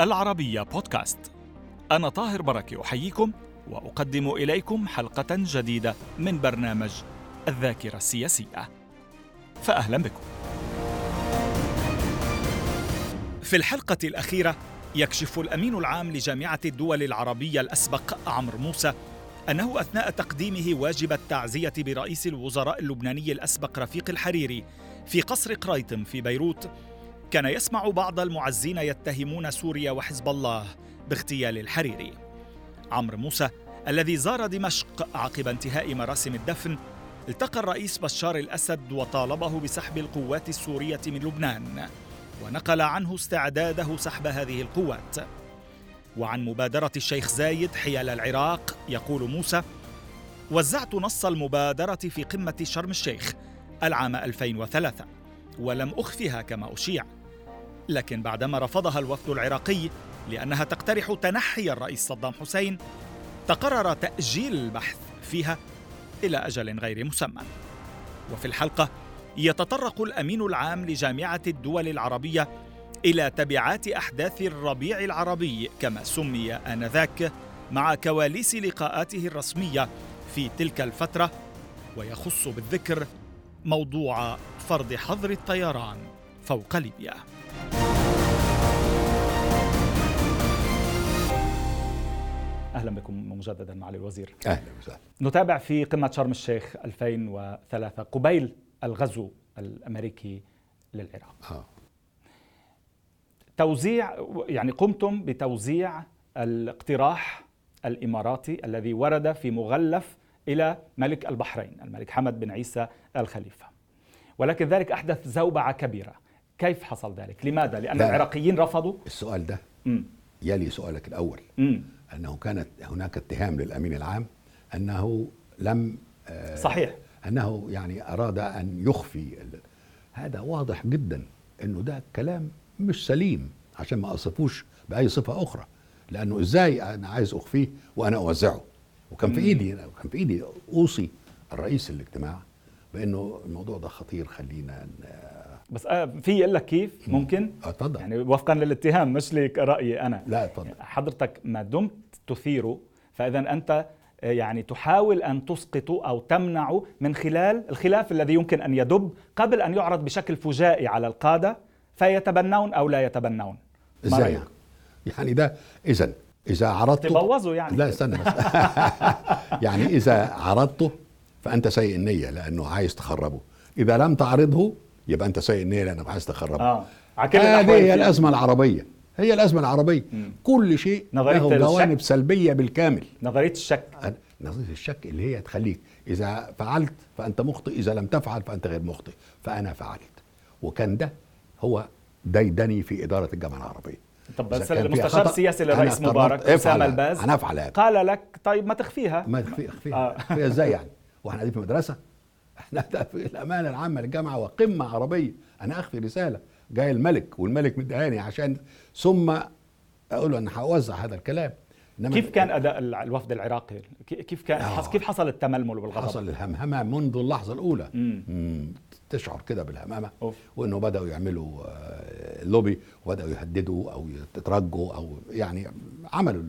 العربية بودكاست. أنا طاهر بركة أحييكم وأقدم إليكم حلقة جديدة من برنامج الذاكرة السياسية. فأهلا بكم. في الحلقة الأخيرة يكشف الأمين العام لجامعة الدول العربية الأسبق عمرو موسى أنه أثناء تقديمه واجب التعزية برئيس الوزراء اللبناني الأسبق رفيق الحريري في قصر قريطم في بيروت كان يسمع بعض المعزين يتهمون سوريا وحزب الله باغتيال الحريري عمرو موسى الذي زار دمشق عقب انتهاء مراسم الدفن التقى الرئيس بشار الأسد وطالبه بسحب القوات السورية من لبنان ونقل عنه استعداده سحب هذه القوات. وعن مبادرة الشيخ زايد حيال العراق يقول موسى وزعت نص المبادرة في قمة شرم الشيخ العام 2003 ولم أخفها كما أشيع. لكن بعدما رفضها الوفد العراقي لأنها تقترح تنحي الرئيس صدام حسين تقرر تأجيل البحث فيها إلى أجل غير مسمى. وفي الحلقة يتطرق الأمين العام لجامعة الدول العربية إلى تبعات أحداث الربيع العربي كما سمي آنذاك مع كواليس لقاءاته الرسمية في تلك الفترة ويخص بالذكر موضوع فرض حظر الطيران فوق ليبيا. أهلا بكم مجددا معالي الوزير. أهلا وسهلا. نتابع في قمة شرم الشيخ 2003 قبيل الغزو الأمريكي للعراق. آه. توزيع يعني قمتم بتوزيع الاقتراح الإماراتي الذي ورد في مغلف إلى ملك البحرين الملك حمد بن عيسى الخليفة. ولكن ذلك أحدث زوبعة كبيرة. كيف حصل ذلك؟ لماذا؟ لأن لا. العراقيين رفضوا؟ السؤال ده مم. يلي سؤالك الأول. مم. أنه كانت هناك اتهام للأمين العام أنه لم آه، صحيح. أنه يعني أراد أن يخفي هذا واضح جدا أنه ده كلام مش سليم عشان ما أصفوش بأي صفة أخرى لأنه إزاي أنا عايز أخفيه وأنا أوزعه؟ وكان في. إيدي كان في إيدي أوصي الرئيس الاجتماع بأنه الموضوع ده خطير خلينا بس آه، في أقول لك كيف؟ ممكن؟ آه، اتفضل. يعني وفقا للاتهام مش لك رايي أنا. لا اتفضل. حضرتك ما دمت تثيره فاذا أنت آه، يعني تحاول أن تسقطه أو تمنعه من خلال الخلاف الذي يمكن أن يدب قبل أن يعرض بشكل فجائي على القادة فيتبنون أو لا يتبنون. إزاي؟ يعني؟ يعني ده إذا إذا عرضته تبوظوا يعني. لا استنى بس. يعني إذا عرضته فأنت سيء النية لأنه عايز تخربه. إذا لم تعرضه يبقى أنت سيء النيه لانك عايز تخربه آه. هذه الأحوال هي الأزمة العربية. هي الأزمة العربية. مم. كل شيء له الشك. جوانب سلبية بالكامل. نظرية الشك. نظرية الشك اللي هي تخليك إذا فعلت فأنت مخطئ إذا لم تفعل فأنت غير مخطئ. فأنا فعلت. وكان ده هو ديدني في إدارة الجامعة العربية. طب بس المستشار السياسي للرئيس مبارك أسامة. الباز. أنا قال لك طيب ما تخفيها. ما تخفي أخفيها. آه. أخفيها إزاي يعني؟ وإحنا قاعدين في مدرسة إحنا في الأمانة العامة للجامعة وقمة عربية أنا أخفي رسالة جاي الملك والملك مدهاني عشان ثم أقول له أنا هوزع هذا الكلام إنما كيف كان أداء الوفد العراقي كي- كيف كان آه. حص- كيف حصل التململ والغضب حصل الهمهمة منذ اللحظة الأولى مم. مم. تشعر كده بالهمامه أوف. وإنه بدأوا يعملوا آه، لوبي وبدأوا يهددوا أو يترجوا أو يعني عملوا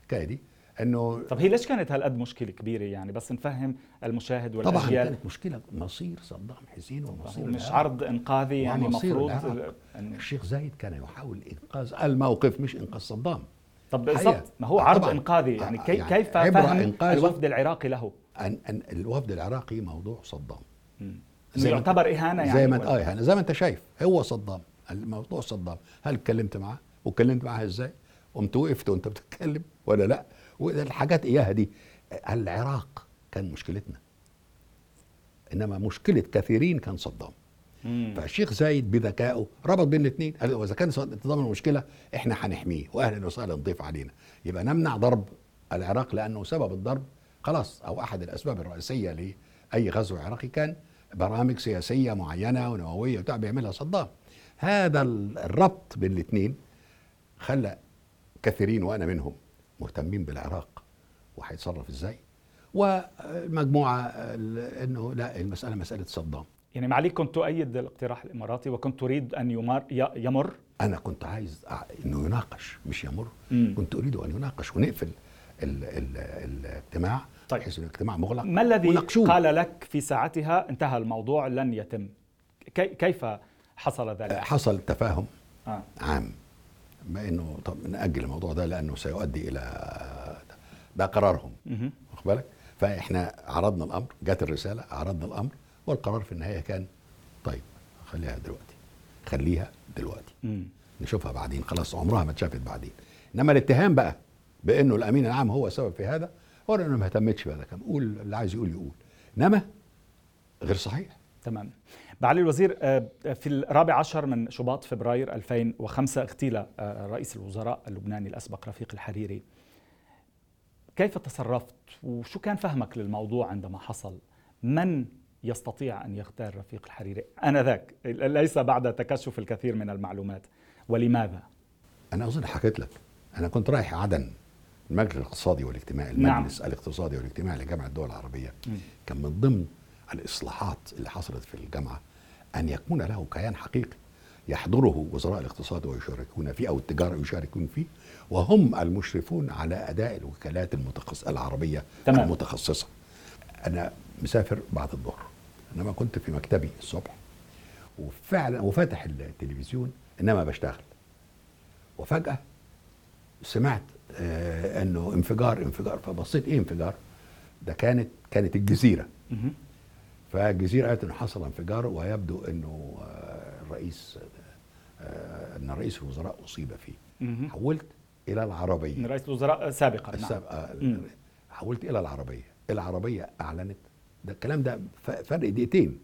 الحكاية دي إنه طب هي ليش كانت هالقد مشكلة كبيرة يعني؟ بس نفهم المشاهد طبعا والأجيال. كانت مشكلة مصير صدام حسين ومصير مش. عرض إنقاذي يعني ومصير مفروض العراق. أن- الشيخ زايد كان يحاول إنقاذ الموقف مش إنقاذ صدام. طب. بالضبط ما هو عرض طبعاً. إنقاذي. يعني, آه كي يعني كيف عبر فهم. الوفد العراقي له؟ أن, أن الوفد العراقي موضوع صدام. إنه يعتبر إهانة يعني زي ما انت آه يعني زي ما أنت شايف هو صدام الموضوع صدام. هل اتكلمت معاه؟ واتكلمت معاه إزاي؟ قمت وقفت وأنت بتتكلم ولا لأ؟ والحاجات إياها دي. العراق كان مشكلتنا. إنما مشكلة كثيرين كان صدام. مم. فالشيخ زايد بذكائه ربط بين الاثنين. قال واذا كان صدام المشكلة إحنا هنحميه واهلا وسهلا ضيف علينا. يبقى نمنع ضرب العراق لأنه سبب الضرب. خلاص أو أحد الأسباب الرئيسية لأي غزو عراقي كان برامج سياسية معينة ونووية وبتاع بيعملها صدام. هذا الربط بين الاثنين خلى كثيرين وأنا منهم مهتمين بالعراق وهيتصرف إزاي ومجموعه إنه لا المسألة مسألة صدام يعني معاليك كنت تؤيد الاقتراح الإماراتي وكنت تريد أن يمر يمر أنا كنت عايز إنه يناقش مش يمر مم. كنت أريد أن يناقش ونقفل ال ال الاجتماع طيب. إنه الاجتماع مغلق ما الذي وناقشوه. قال لك في ساعتها انتهى الموضوع لن يتم كي كيف حصل ذلك حصل تفاهم آه. عام ما إنه طب نأجل الموضوع ده لأنه سيؤدي إلى ده قرارهم. واخد بالك؟ فإحنا عرضنا الأمر جت الرسالة عرضنا الأمر والقرار في النهاية كان طيب خليها دلوقتي خليها دلوقتي. مم. نشوفها بعدين خلاص عمرها ما اتشافت بعدين. إنما الاتهام بقى بإنه الأمين العام هو السبب في هذا هو أنا ما اهتمتش بهذا كان قول اللي عايز يقول يقول. إنما غير صحيح. تمام. معالي الوزير آه، في الرابع عشر من شباط فبراير 2005 اغتيل آه، رئيس الوزراء اللبناني الأسبق رفيق الحريري. كيف تصرفت؟ وشو كان فهمك للموضوع عندما حصل؟ من يستطيع أن يغتال رفيق الحريري؟ آنذاك ليس بعد تكشف الكثير من المعلومات. ولماذا؟ أنا أظن حكيت لك. أنا كنت رايح عدن المجلس الاقتصادي والاجتماعي نعم. المجلس الاقتصادي والاجتماعي لجامعة الدول العربية. مم. كان من ضمن الإصلاحات اللي حصلت في الجامعة أن يكون له كيان حقيقي يحضره وزراء الاقتصاد ويشاركون فيه أو التجارة يشاركون فيه وهم المشرفون على أداء الوكالات المتخصصه العربية تمام. المتخصصة. أنا مسافر بعد الظهر إنما كنت في مكتبي الصبح وفعلا وفاتح التلفزيون إنما بشتغل وفجأة سمعت آه إنه انفجار انفجار فبصيت إيه انفجار؟ ده كانت كانت الجزيرة مهم. فالجزيره قالت إنه حصل انفجار ويبدو إنه آه، الرئيس آه، إن رئيس الوزراء أصيب فيه. حولت إلى العربية من رئيس الوزراء سابقا نعم. السابقه مم. حولت إلى العربية العربية أعلنت ده الكلام ده فرق دقيقتين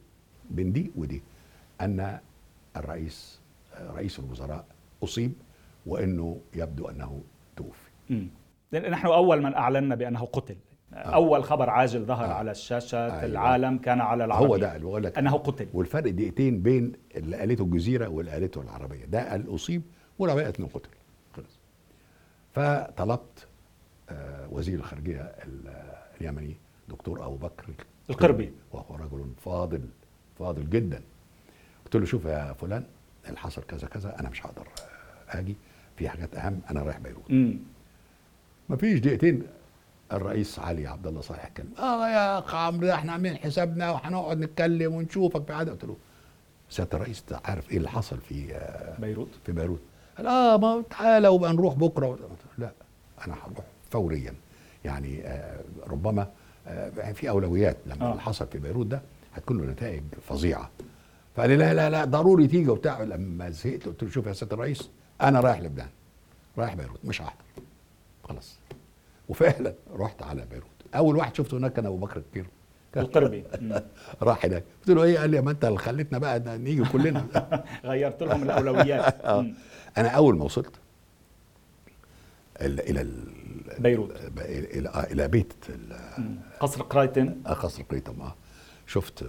بين دي ودي أن الرئيس آه، رئيس الوزراء أصيب وإنه يبدو أنه توفي نحن أول من أعلنا بأنه قتل أول خبر عاجل ظهر آه. على الشاشة أيوة. العالم كان على العربية. هو ده بقول لك. أنه قتل. والفرق دقيقتين بين اللي قالته الجزيرة واللي قالته العربية. ده قال أصيب والعربيه قالت انه قتل. خلص فطلبت آه، وزير الخارجية ال- اليمني دكتور أبو بكر القربي. وهو رجل فاضل فاضل جدا. قلت له شوف يا فلان اللي حصل كذا كذا أنا مش هقدر آه، آجي. في حاجات أهم أنا رايح بيروت. مفيش دقيقتين الرئيس علي عبد الله صالح اتكلم آه يا اخ عمرو ده إحنا عاملين حسابنا وهنقعد نتكلم ونشوفك. بعد قلت له سيادة الرئيس أنت عارف إيه اللي حصل في آه، بيروت؟ في بيروت. قال آه ما تعالى وبقى نروح بكرة. قلت له لا أنا هروح فوريا. يعني آه ربما آه في أولويات لما آه. اللي حصل في بيروت ده هتكون له نتائج فظيعة. فقال لي لا لا لا ضروري تيجي. وبتاع لما زهقت قلت له شوف يا سيادة الرئيس أنا رايح لبنان رايح بيروت مش هحضر. خلاص. وفعلا رحت على بيروت. أول واحد شفته هناك كان أبو بكر الكير. القربي. راح هناك. قلت له إيه؟ قال لي ما أنت اللي خليتنا بقى نيجي كلنا. غيرت لهم الأولويات. آه. أنا أول ما وصلت إلى إلى ال- بيروت. إلى آه، إلى بيت. قصر قرايتن آه، قصر قريتم آه. شفت آه،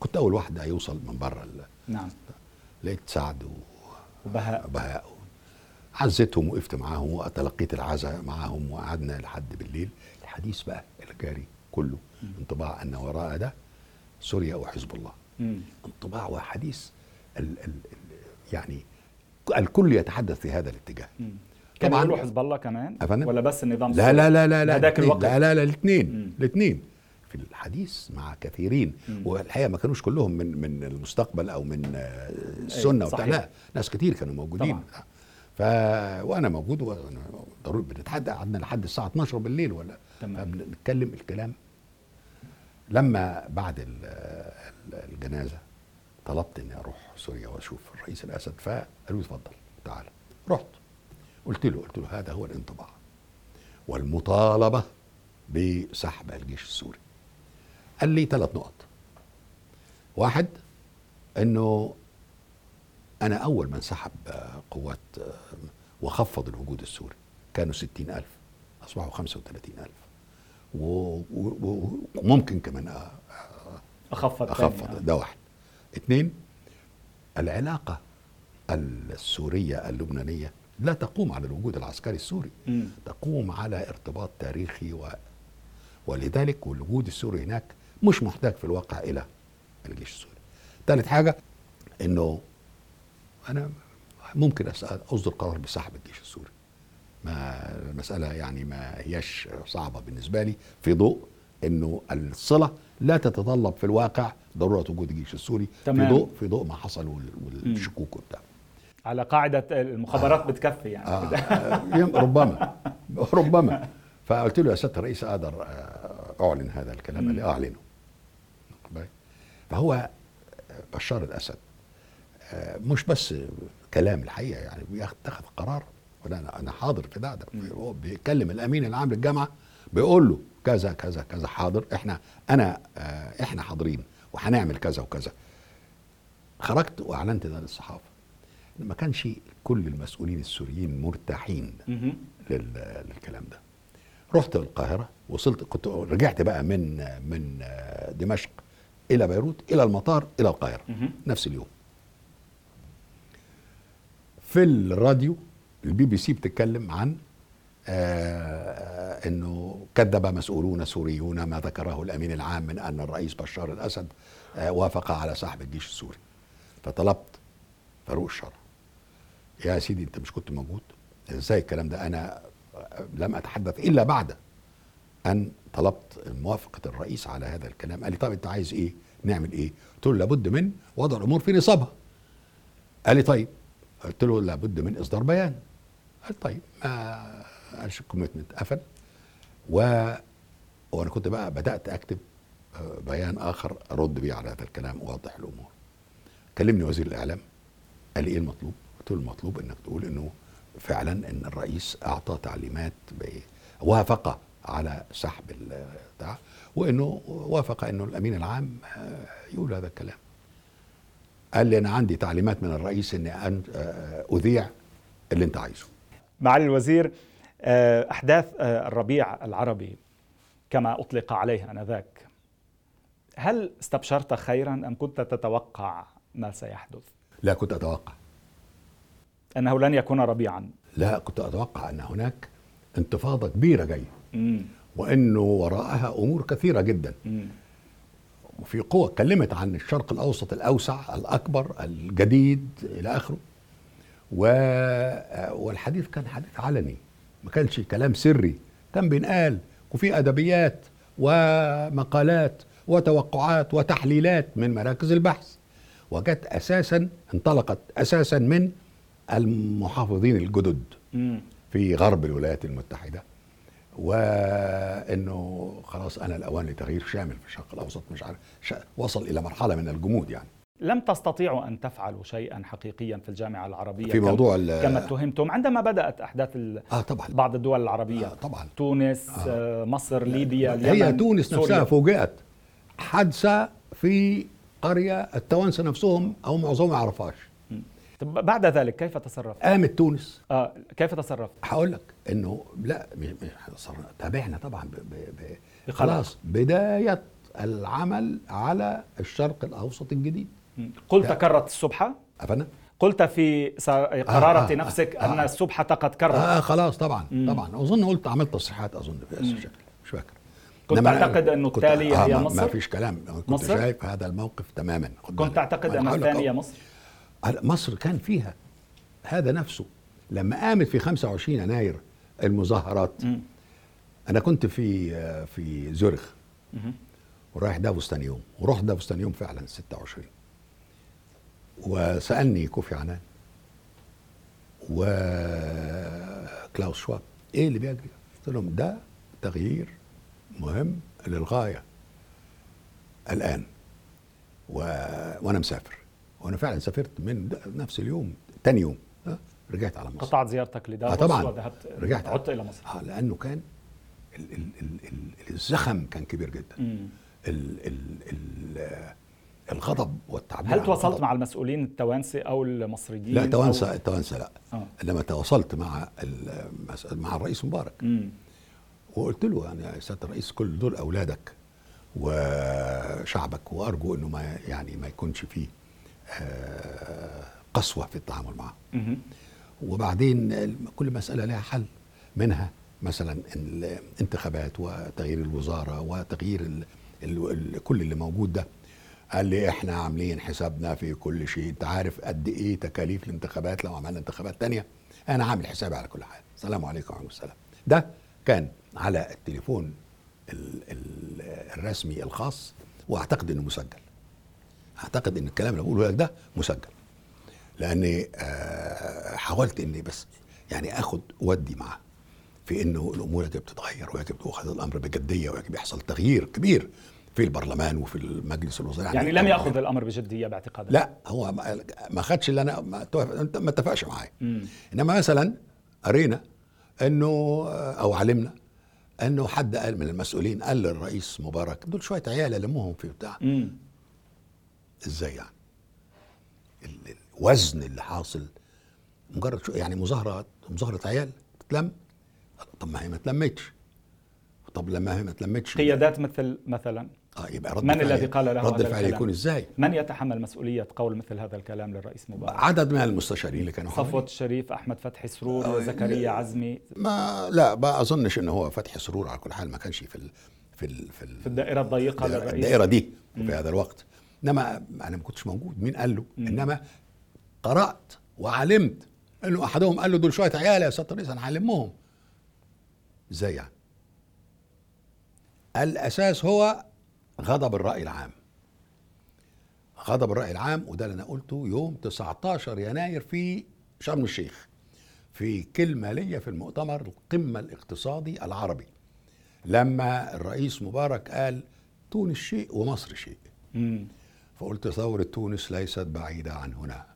كنت أول واحد هيوصل من بره نعم. لقيت سعد و- وبهاء. وبهاء عزتهم وقفت معاهم وتلقيت العزاء معاهم وقعدنا لحد بالليل الحديث بقى الجاري كله انطباع أن وراء ده سوريا وحزب الله مم. انطباع وحديث ال ال ال يعني الكل يتحدث في هذا الاتجاه مم. كان طبعاً. يقولوا حزب الله كمان أفندم؟ ولا بس النظام لا لا لا لا لا الاتنين. الوقت لا لا لا. الاثنين الاثنين في الحديث مع كثيرين مم. والحقيقة ما كانوش كلهم من من المستقبل أو من آه، السنة وبتاع صحيح. لا ناس كتير كانوا موجودين طبعاً. ف وأنا موجود ضروري بنتحدى. قعدنا لحد الساعة 12 بالليل ولا. بنتكلم الكلام. لما بعد ال- ال- الجنازة طلبت إني أروح سوريا وأشوف الرئيس الأسد فقالوا اتفضل تعال. رحت. قلت له قلت له هذا هو الانطباع والمطالبة بسحب الجيش السوري. قال لي ثلاث نقط. واحد إنه أنا أول من سحب آه، قوات آه، وخفض الوجود السوري. كانوا ستين ألف أصبحوا خمسة وثلاثين ألف. وممكن كمان أ- أخفض أخفض. ده واحد. اثنين العلاقة السورية اللبنانية لا تقوم على الوجود العسكري السوري. مم. تقوم على ارتباط تاريخي و... ولذلك الوجود السوري هناك مش محتاج في الواقع إلى الجيش السوري. ثالث حاجة إنه أنا ممكن أسأل أصدر قرار بسحب الجيش السوري. ما المساله يعني ما هياش صعبة بالنسبة لي في ضوء إنه الصلة لا تتطلب في الواقع ضرورة وجود الجيش السوري تمام. في ضوء في ضوء ما حصل وال- والشكوك وبتاع. على قاعدة المخابرات بتكفي يعني. آه. ربما. ربما. فقلت له يا سياده الرئيس أقدر آه، أعلن هذا الكلام؟ اللي أعلنه؟ فهو بشار الأسد. آه، مش بس كلام الحقيقة يعني بيتخذ قرار. ولا أنا أنا حاضر في ده, ده هو بيكلم الأمين العام للجامعة بيقول له كذا كذا كذا حاضر. إحنا أنا آه، إحنا حاضرين وهنعمل كذا وكذا. خرجت وأعلنت ده للصحافة. ما كانش كل المسؤولين السوريين مرتاحين للكلام ده. رحت القاهرة وصلت كنت رجعت بقى من من دمشق إلى بيروت إلى المطار إلى القاهرة. مهم. نفس اليوم. في الراديو البي بي سي بتتكلم عن آه إنه كذب مسؤولون سوريون ما ذكره الأمين العام من أن الرئيس بشار الأسد آه وافق على سحب الجيش السوري. فطلبت فاروق الشرع. يا سيدي أنت مش كنت موجود؟ إزاي الكلام ده؟ أنا لم أتحدث إلا بعد أن طلبت موافقة الرئيس على هذا الكلام. قال لي طب أنت عايز إيه؟ نعمل إيه؟ قلت له لابد من وضع الأمور في نصابها. قال لي طيب قلت له لابد من إصدار بيان قال طيب ما قالش ال commitment قفل و وأنا كنت بقى بدأت أكتب آه، بيان آخر أرد بيه على هذا الكلام واوضح الأمور كلمني وزير الإعلام قال لي إيه المطلوب؟ قلت له المطلوب إنك تقول إنه فعلا إن الرئيس أعطى تعليمات وافق على سحب بتاع وإنه وافق إنه الأمين العام آه، يقول هذا الكلام. قال لي أنا عندي تعليمات من الرئيس إني أن آه، أذيع اللي أنت عايزه. معالي الوزير آه، أحداث آه، الربيع العربي كما أطلق عليه آنذاك هل استبشرت خيرا أم كنت تتوقع ما سيحدث؟ لا كنت أتوقع أنه لن يكون ربيعا لا كنت أتوقع أن هناك انتفاضة كبيرة جاية. وإنه وراءها أمور كثيرة جدا. مم. وفي قوة اتكلمت عن الشرق الأوسط الأوسع الأكبر الجديد إلى آخره. و... والحديث كان حديث علني ما كانش كلام سري. كان بينقال وفي أدبيات ومقالات وتوقعات وتحليلات من مراكز البحث. وجت أساسا انطلقت أساسا من المحافظين الجدد. في غرب الولايات المتحدة. وإنه خلاص أنا الأوان لتغيير شامل في الشرق الأوسط مش عارف وصل إلى مرحلة من الجمود يعني. لم تستطيعوا أن تفعلوا شيئا حقيقيا في الجامعة العربية في موضوع كما اتهمتم؟ عندما بدأت أحداث ال- آه طبعا. بعض الدول العربية. آه طبعا. تونس آه. مصر ليبيا هي اليمن تونس سوريا. نفسها فوجئت حادثة في قرية التوانسة نفسهم أو معظمهم ما يعرفهاش طب بعد ذلك كيف تصرف؟ قامت تونس آه كيف تصرف؟ هقول لك إنه لا تابعنا طبعا ب ب ب. خلاص بداية العمل على الشرق الأوسط الجديد. قلت. كرت السبحة افنا قلت في قرارة آه، آه، نفسك آه. أن السبحة قد كرت آه خلاص طبعا مم. طبعا أظن قلت عملت تصريحات أظن في هذا الشكل مش فاكر كنت تعتقد أنه التالي هي ما- مصر؟ ما فيش كلام كنت مصر؟ شايف هذا الموقف تماما كنت. تعتقد أن الثانية. مصر؟ مصر كان فيها هذا نفسه لما قامت في 25 يناير المظاهرات. أنا كنت في في زورخ. ورايح دافوس تاني يوم ورحت دافوس تاني يوم فعلا 26 وسألني كوفي عنان وكلاوس شواب إيه اللي بيجري؟ قلت لهم ده تغيير مهم للغاية الآن و... وأنا مسافر وأنا فعلا سافرت من نفس اليوم تاني يوم؟ رجعت على مصر قطعت زيارتك لدافوس آه طبعاً. وذهبت رجعت عدت إلى مصر آه لأنه كان ال ال ال ال الزخم كان كبير جدا مم. ال ال ال الغضب والتعبير هل تواصلت. مع المسؤولين التوانسة أو المصريين؟ لا أو- توانسه التوانسه لا آه. لما تواصلت مع مع الرئيس مبارك مم. وقلت له يعني يا سياده الرئيس كل دول أولادك وشعبك وأرجو إنه ما يعني ما يكونش فيه قسوة في التعامل معه. وبعدين كل مسألة لها حل منها مثلا الانتخابات وتغيير الوزارة وتغيير ال ال ال كل اللي موجود ده. قال لي إحنا عاملين حسابنا في كل شيء. أنت عارف قد إيه تكاليف الانتخابات لو عملنا انتخابات تانية؟ أنا عامل حسابي على كل حاجة السلام عليكم ورحمة السلام ده كان على التليفون ال ال الرسمي الخاص وأعتقد إنه مسجل. أعتقد إن الكلام اللي بقوله لك ده مسجل. لأني آه حاولت إني بس يعني آخد ودي معاه في إنه الأمور يجب تتغير ويجب تاخذ الأمر بجدية ويجب يحصل تغيير كبير في البرلمان وفي المجلس الوزراء. يعني لم يأخذ الأمر بجدية باعتقادك؟ لا هو ما- خدش اللي أنا ما اتفقش معايا. إنما مثلا قرينا إنه أو علمنا إنه حد قال من المسؤولين قال للرئيس مبارك دول شوية عيال المهم في بتاع. إزاي يعني؟ ال- الوزن اللي حاصل مجرد شو يعني مظاهره مظاهرة عيال تتلم؟ طب ما هي ما تلمتش. طب لما هي ما تلمتش قيادات مثل مثلا. آه يبقى رد من فعل- الذي قال له رد الكلام؟ يكون إزاي؟ من يتحمل مسؤولية قول مثل هذا الكلام للرئيس مبارك؟ عدد من المستشارين اللي كانوا حواليه. الشريف أحمد فتحي سرور آه، زكريا عزمي. ما لا ما أظنش ان هو فتحي سرور على كل حال ما كانش في ال في ال في, ال في الدائرة الضيقة للرئيس. الدائرة دي في هذا الوقت. إنما أنا ما كنتش موجود. مين قال له؟ إنما قرأت وعلمت. انه أحدهم قال له دول شوية عيال يا سياده الرئيس أنا هعلمهم. إزاي يعني؟ الأساس هو غضب الرأي العام. غضب الرأي العام وده اللي أنا قلته يوم 19 يناير في شرم الشيخ في كلمة ليا في المؤتمر القمة الاقتصادي العربي. لما الرئيس مبارك قال تونس شيء ومصر شيء. مم. فقلت ثورة تونس ليست بعيدة عن هنا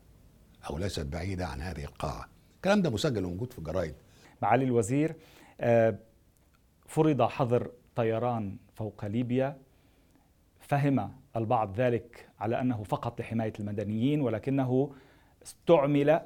أو ليست بعيدة عن هذه القاعة. الكلام ده مسجل وموجود في الجرايد معالي الوزير آه، فرض حظر طيران فوق ليبيا. فهم البعض ذلك على أنه فقط لحماية المدنيين ولكنه استعمل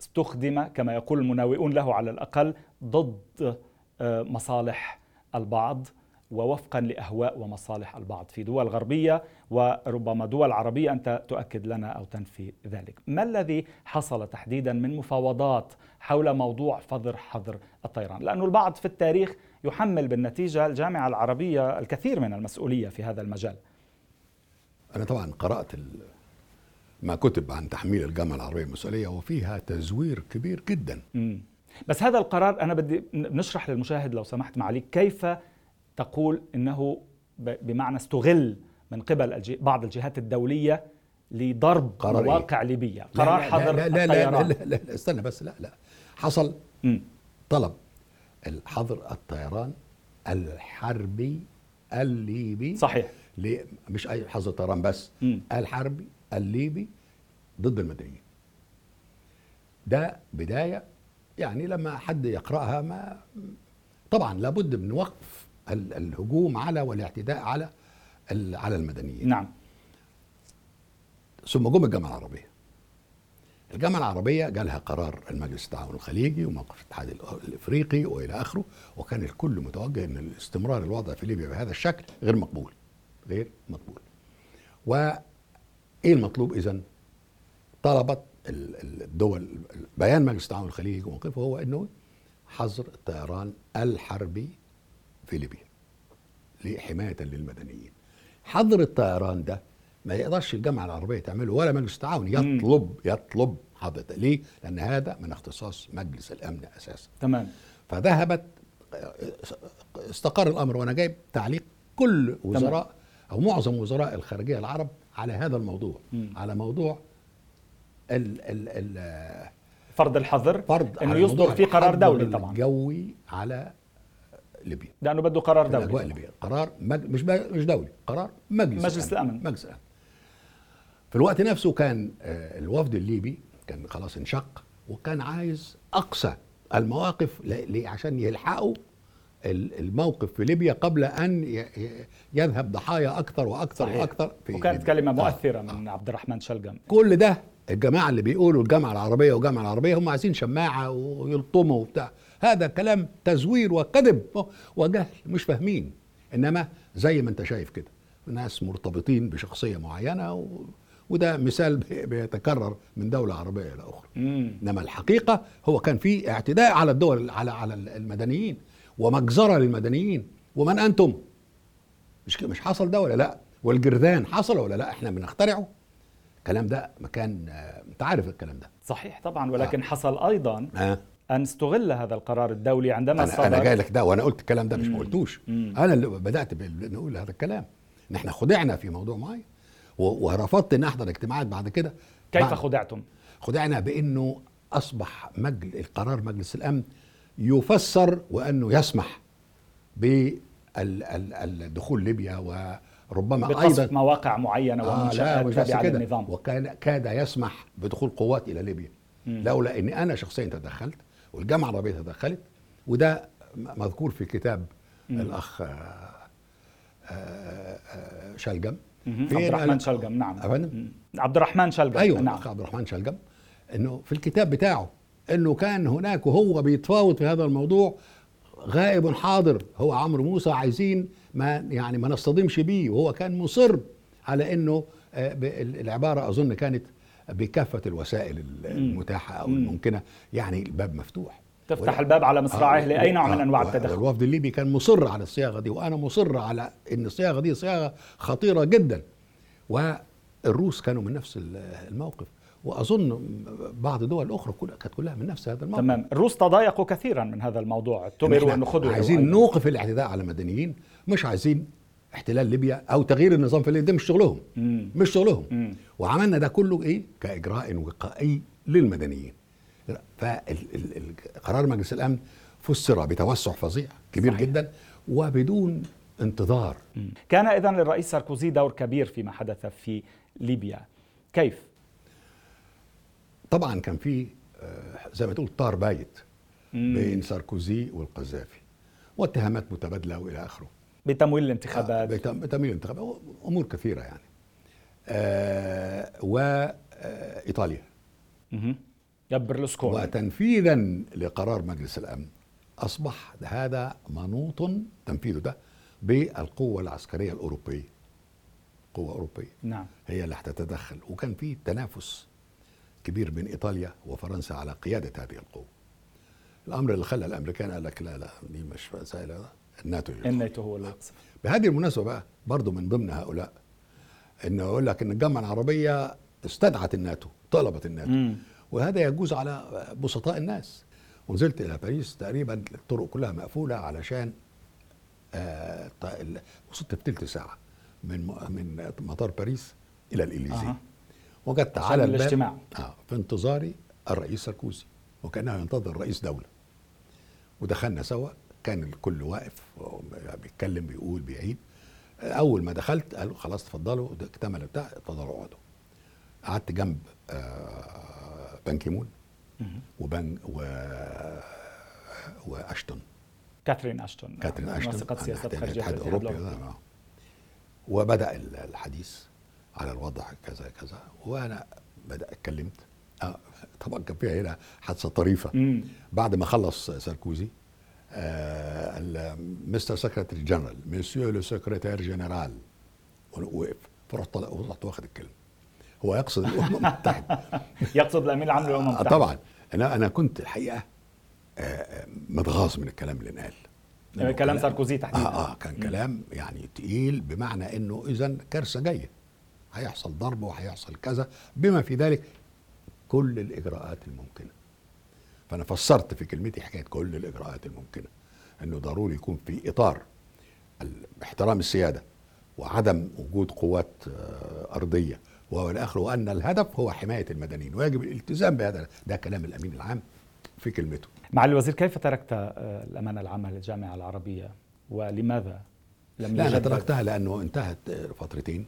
استخدم كما يقول المناوئون له على الأقل ضد آه، مصالح البعض. ووفقا لأهواء ومصالح البعض في دول غربية وربما دول عربية أنت تؤكد لنا أو تنفي ذلك. ما الذي حصل تحديدا من مفاوضات حول موضوع فضر حظر الطيران؟ لأنه البعض في التاريخ يحمل بالنتيجة الجامعة العربية الكثير من المسؤولية في هذا المجال. أنا طبعا قرأت ال- ما كتب عن تحميل الجامعة العربية المسؤولية وفيها تزوير كبير جدا مم. بس هذا القرار أنا بدي نشرح للمشاهد لو سمحت معاليك كيف تقول إنه بمعنى استغل من قبل بعض الجهات الدولية لضرب إيه؟ مواقع ليبيا قرار حظر لا لا لا, لا, الطيران لا, لا, لا استنى بس لا لا حصل مم. طلب الحظر الطيران الحربي الليبي صحيح مش أي حظر طيران بس مم. الحربي الليبي ضد المدنيين ده بداية يعني لما حد يقرأها ما طبعا لابد من وقف الهجوم على والاعتداء على على المدنيين. نعم. ثم جم الجامعة العربية. الجامعة العربية جالها قرار المجلس التعاون الخليجي وموقف الاتحاد ال- الإفريقي وإلى آخره وكان الكل متوجه إن الاستمرار الوضع في ليبيا بهذا الشكل غير مقبول غير مقبول. وايه المطلوب اذا طلبت ال- ال- الدول بيان مجلس التعاون الخليجي وموقفه هو إنه حظر الطيران الحربي في ليبيا لحماية للمدنيين. حظر الطيران ده ما يقدرش الجامعة العربية تعمله ولا مجلس التعاون يطلب يطلب حظر ليه؟ لأن هذا من اختصاص مجلس الأمن أساسا. تمام. فذهبت استقر الأمر وأنا جايب تعليق كل وزراء أو معظم وزراء الخارجية العرب على هذا الموضوع. مم. على موضوع ال ال ال فرض الحظر فرض إنه يصدر في قرار دولي طبعا. الجوي على ليبيا لأنه بده قرار في الاجواء دولي الليبيه قرار مج... مش ب... مش دولي قرار مجلس مجلس الأمن. مجلس الأمن في الوقت نفسه كان آه، الوفد الليبي كان خلاص انشق وكان عايز أقصى المواقف ل... عشان يلحقوا ال- الموقف في ليبيا قبل أن يذهب ضحايا أكثر وأكثر صحيح. وأكثر في وكانت ليبيا. كلمة آه. مؤثرة من عبد الرحمن شلقم كل ده الجماعة اللي بيقولوا الجامعة العربية والجامعة العربية هم عايزين شماعة ويلطموا وبتاع هذا كلام تزوير وكذب. وجهل مش فاهمين. إنما زي ما أنت شايف كده. ناس مرتبطين بشخصية معينة و... وده مثال بي- بيتكرر من دولة عربية إلى أخرى. إنما الحقيقة هو كان في اعتداء على الدول على على المدنيين. ومجزرة للمدنيين. ومن أنتم؟ مش مش حصل ده ولا لأ؟ والجرذان حصل ولا لأ؟ إحنا بنخترعه. الكلام ده مكان آه، أنت عارف الكلام ده. صحيح طبعا ولكن حصل أيضا آه. أن استغل هذا القرار الدولي عندما أنا صدر أنا جاي لك ده وأنا قلت الكلام ده مش ما. قلتوش. أنا اللي بدأت نقول هذا الكلام ان إحنا خدعنا في موضوع معين ورفضت إن أحضر اجتماعات بعد كده كيف بعد- خدعتم؟ خدعنا بإنه أصبح مجل القرار مجلس الأمن يفسر وأنه يسمح بالدخول ليبيا وربما بقصف أيضا مواقع معينة آه ومنشات تابعه للنظام وكان كاد يسمح بدخول قوات إلى ليبيا مم. لولا إني أنا شخصيا تدخلت والجامعة العربية تدخلت وده مذكور في كتاب مم. الأخ آه، آه، آه، شلجم. عبد الرحمن شلقم نعم. أفندم؟ عبد الرحمن شلقم أيوه نعم. الاخ عبد الرحمن شلجم إنه في الكتاب بتاعه إنه كان هناك وهو بيتفاوض في هذا الموضوع غائب حاضر هو عمرو موسى عايزين ما يعني ما نصطدمش بيه وهو كان مصر على إنه العبارة أظن كانت بكافة الوسائل ال- المتاحة أو مم. الممكنة. يعني الباب مفتوح. تفتح الباب على مصراعيه آه، لأي نوع آه، من انواع و- التدخل. والوفد الليبي كان مصر على الصياغة دي وأنا مصر على إن الصياغة دي صياغة خطيرة جدا. والروس كانوا من نفس ال- الموقف. وأظن بعض الاخرى كلها كانت كلها من نفس هذا الموقف. تمام. الروس تضايقوا كثيرا من هذا الموضوع. اعتبروا انه خذوا عايزين نوقف الاعتداء على المدنيين مش عايزين احتلال ليبيا أو تغيير النظام في ليبيا ده مش شغلهم. مم. مش شغلهم. مم. وعملنا ده كله إيه؟ كإجراء وقائي للمدنيين. فقرار مجلس الأمن فسر بتوسع فظيع كبير صحيح. جدا وبدون انتظار. كان اذا للرئيس ساركوزي دور كبير فيما حدث في ليبيا. كيف؟ طبعا كان في آه، زي ما تقول طار بايت مم. بين ساركوزي والقذافي واتهامات متبادلة وإلى آخره. بتمويل الانتخابات. بتم- بتمويل الانتخابات. أمور كثيرة يعني. آه وإيطاليا. يا برلسكوني وتنفيذا لقرار مجلس الأمن أصبح هذا منوط تنفيذه ده بالقوة العسكرية الأوروبية. قوة أوروبية. نعم. هي اللي هتتدخل وكان في تنافس كبير بين إيطاليا وفرنسا على قيادة هذه القوة. الأمر اللي خلى الأمريكان قال لك لا لا دي مش مساله الناتو يدخل. الناتو هو اللي بهذه المناسبة بقى برضو من ضمن هؤلاء إنه يقول لك إن الجامعة العربية استدعت الناتو طلبت الناتو مم. وهذا يجوز على بسطاء الناس ونزلت إلى باريس تقريبا الطرق كلها مقفولة علشان آه وصلت تلت ساعة من من مطار باريس إلى الإليزي أها. وجدت على الباب الاجتماع. آه في انتظاري الرئيس ساركوزي وكأنه ينتظر رئيس دولة ودخلنا سوا كان الكل واقف بيتكلم بيقول بيعيد. أول ما دخلت قالوا خلاص اتفضلوا اكتمل بتاع اتفضلوا اقعدوا. قعدت جنب آه، بان كيمون مهم. وبان و وأشتون. كاترين أشتون. كاترين أشتون. منسقة سياسات خارجية الاتحاد الاوروبي آه. وبدأ ال- الحديث على الوضع كذا كذا. وأنا بدأ اتكلمت. آه طبعا كان فيها هنا حادثة طريفة. مم. بعد ما خلص ساركوزي آه Mister Secretary General Monsieur le Secrétaire général وقف فرحت طلع ورحت واخد الكلمة. هو يقصد الأمم المتحدة. يقصد الامين العام للأمم آه المتحدة. طبعا. أنا أنا كنت الحقيقة آه، آه، متغاظ من الكلام اللي انقال. لأنه كلام ساركوزي تحديدا. آه آه كان كلام يعني تقيل بمعنى إنه اذا كارثة جاية. هيحصل ضرب وهيحصل كذا. بما في ذلك كل الإجراءات الممكنة. فأنا فسرت في كلمتي حكاية كل الإجراءات الممكنة أنه ضروري يكون في إطار احترام السيادة وعدم وجود قوات آه، أرضية. والى اخره وأن الهدف هو حماية المدنيين ويجب الالتزام بهذا ده كلام الأمين العام في كلمته. معالي الوزير كيف تركت آه، الأمانة العامة للجامعة العربية؟ ولماذا لم لا أنا؟ تركتها لأنه انتهت فترتين.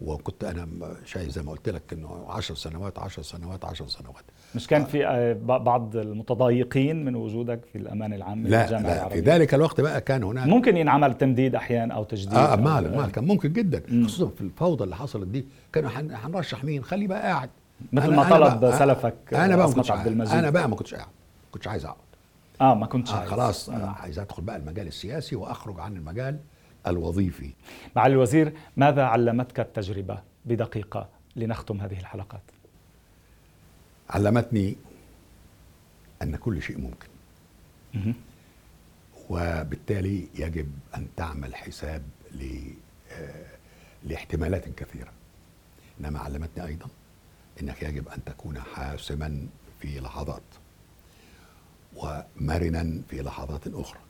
وكنت أنا شايف زي ما قلت لك إنه 10 سنوات 10 سنوات 10 سنوات مش كان في آه، بعض المتضايقين من وجودك في الامانه العامه لا للجامعه لا في العربية ذلك الوقت بقى كان هناك ممكن ينعمل تمديد أحيانا أو تجديد آه مال مال كان ممكن جدا مم. خصوصا في الفوضى اللي حصلت دي كانوا هنرشح مين خليه بقى قاعد مثل ما طلب سلفك أنا بقى ما كنتش عبد. المجيد. أنا بقى ما كنتش قاعد ما كنتش عايز أقعد آه ما كنتش آه عايز. خلاص. آه. عايز أدخل بقى المجال السياسي وأخرج عن المجال الوظيفي. معالي الوزير ماذا علمتك التجربة بدقيقة لنختم هذه الحلقات؟ علمتني أن كل شيء ممكن. وبالتالي يجب أن تعمل حساب آه، لاحتمالات كثيرة. إنما علمتني أيضا أنك يجب أن تكون حاسما في لحظات ومرنا في لحظات أخرى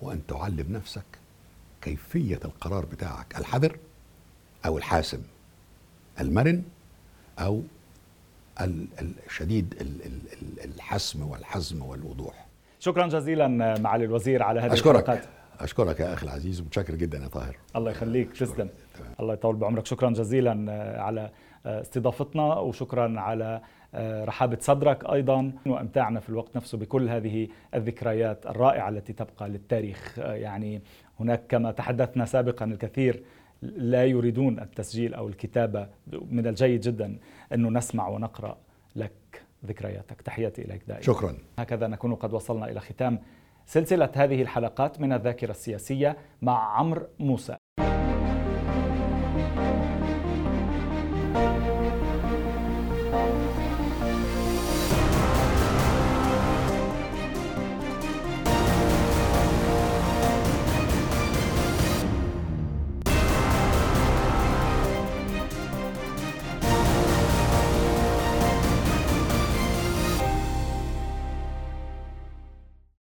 وأن تعلم نفسك كيفية القرار بتاعك الحذر أو الحاسم المرن أو الشديد الحسم والحزم والوضوح. شكرا جزيلا معالي الوزير على هذه أشكرك. الحلقات. أشكرك يا أخي العزيز ومتشكر جدا يا طاهر. الله يخليك تسلم. الله يطول بعمرك. شكرا جزيلا على استضافتنا وشكرا على رحابة صدرك أيضا وأمتعنا في الوقت نفسه بكل هذه الذكريات الرائعة التي تبقى للتاريخ. يعني هناك كما تحدثنا سابقا الكثير لا يريدون التسجيل أو الكتابة من الجيد جدا أنه نسمع ونقرأ لك ذكرياتك. تحياتي إليك دائما. شكرا. هكذا نكون قد وصلنا إلى ختام سلسلة هذه الحلقات من الذاكرة السياسية مع عمرو موسى.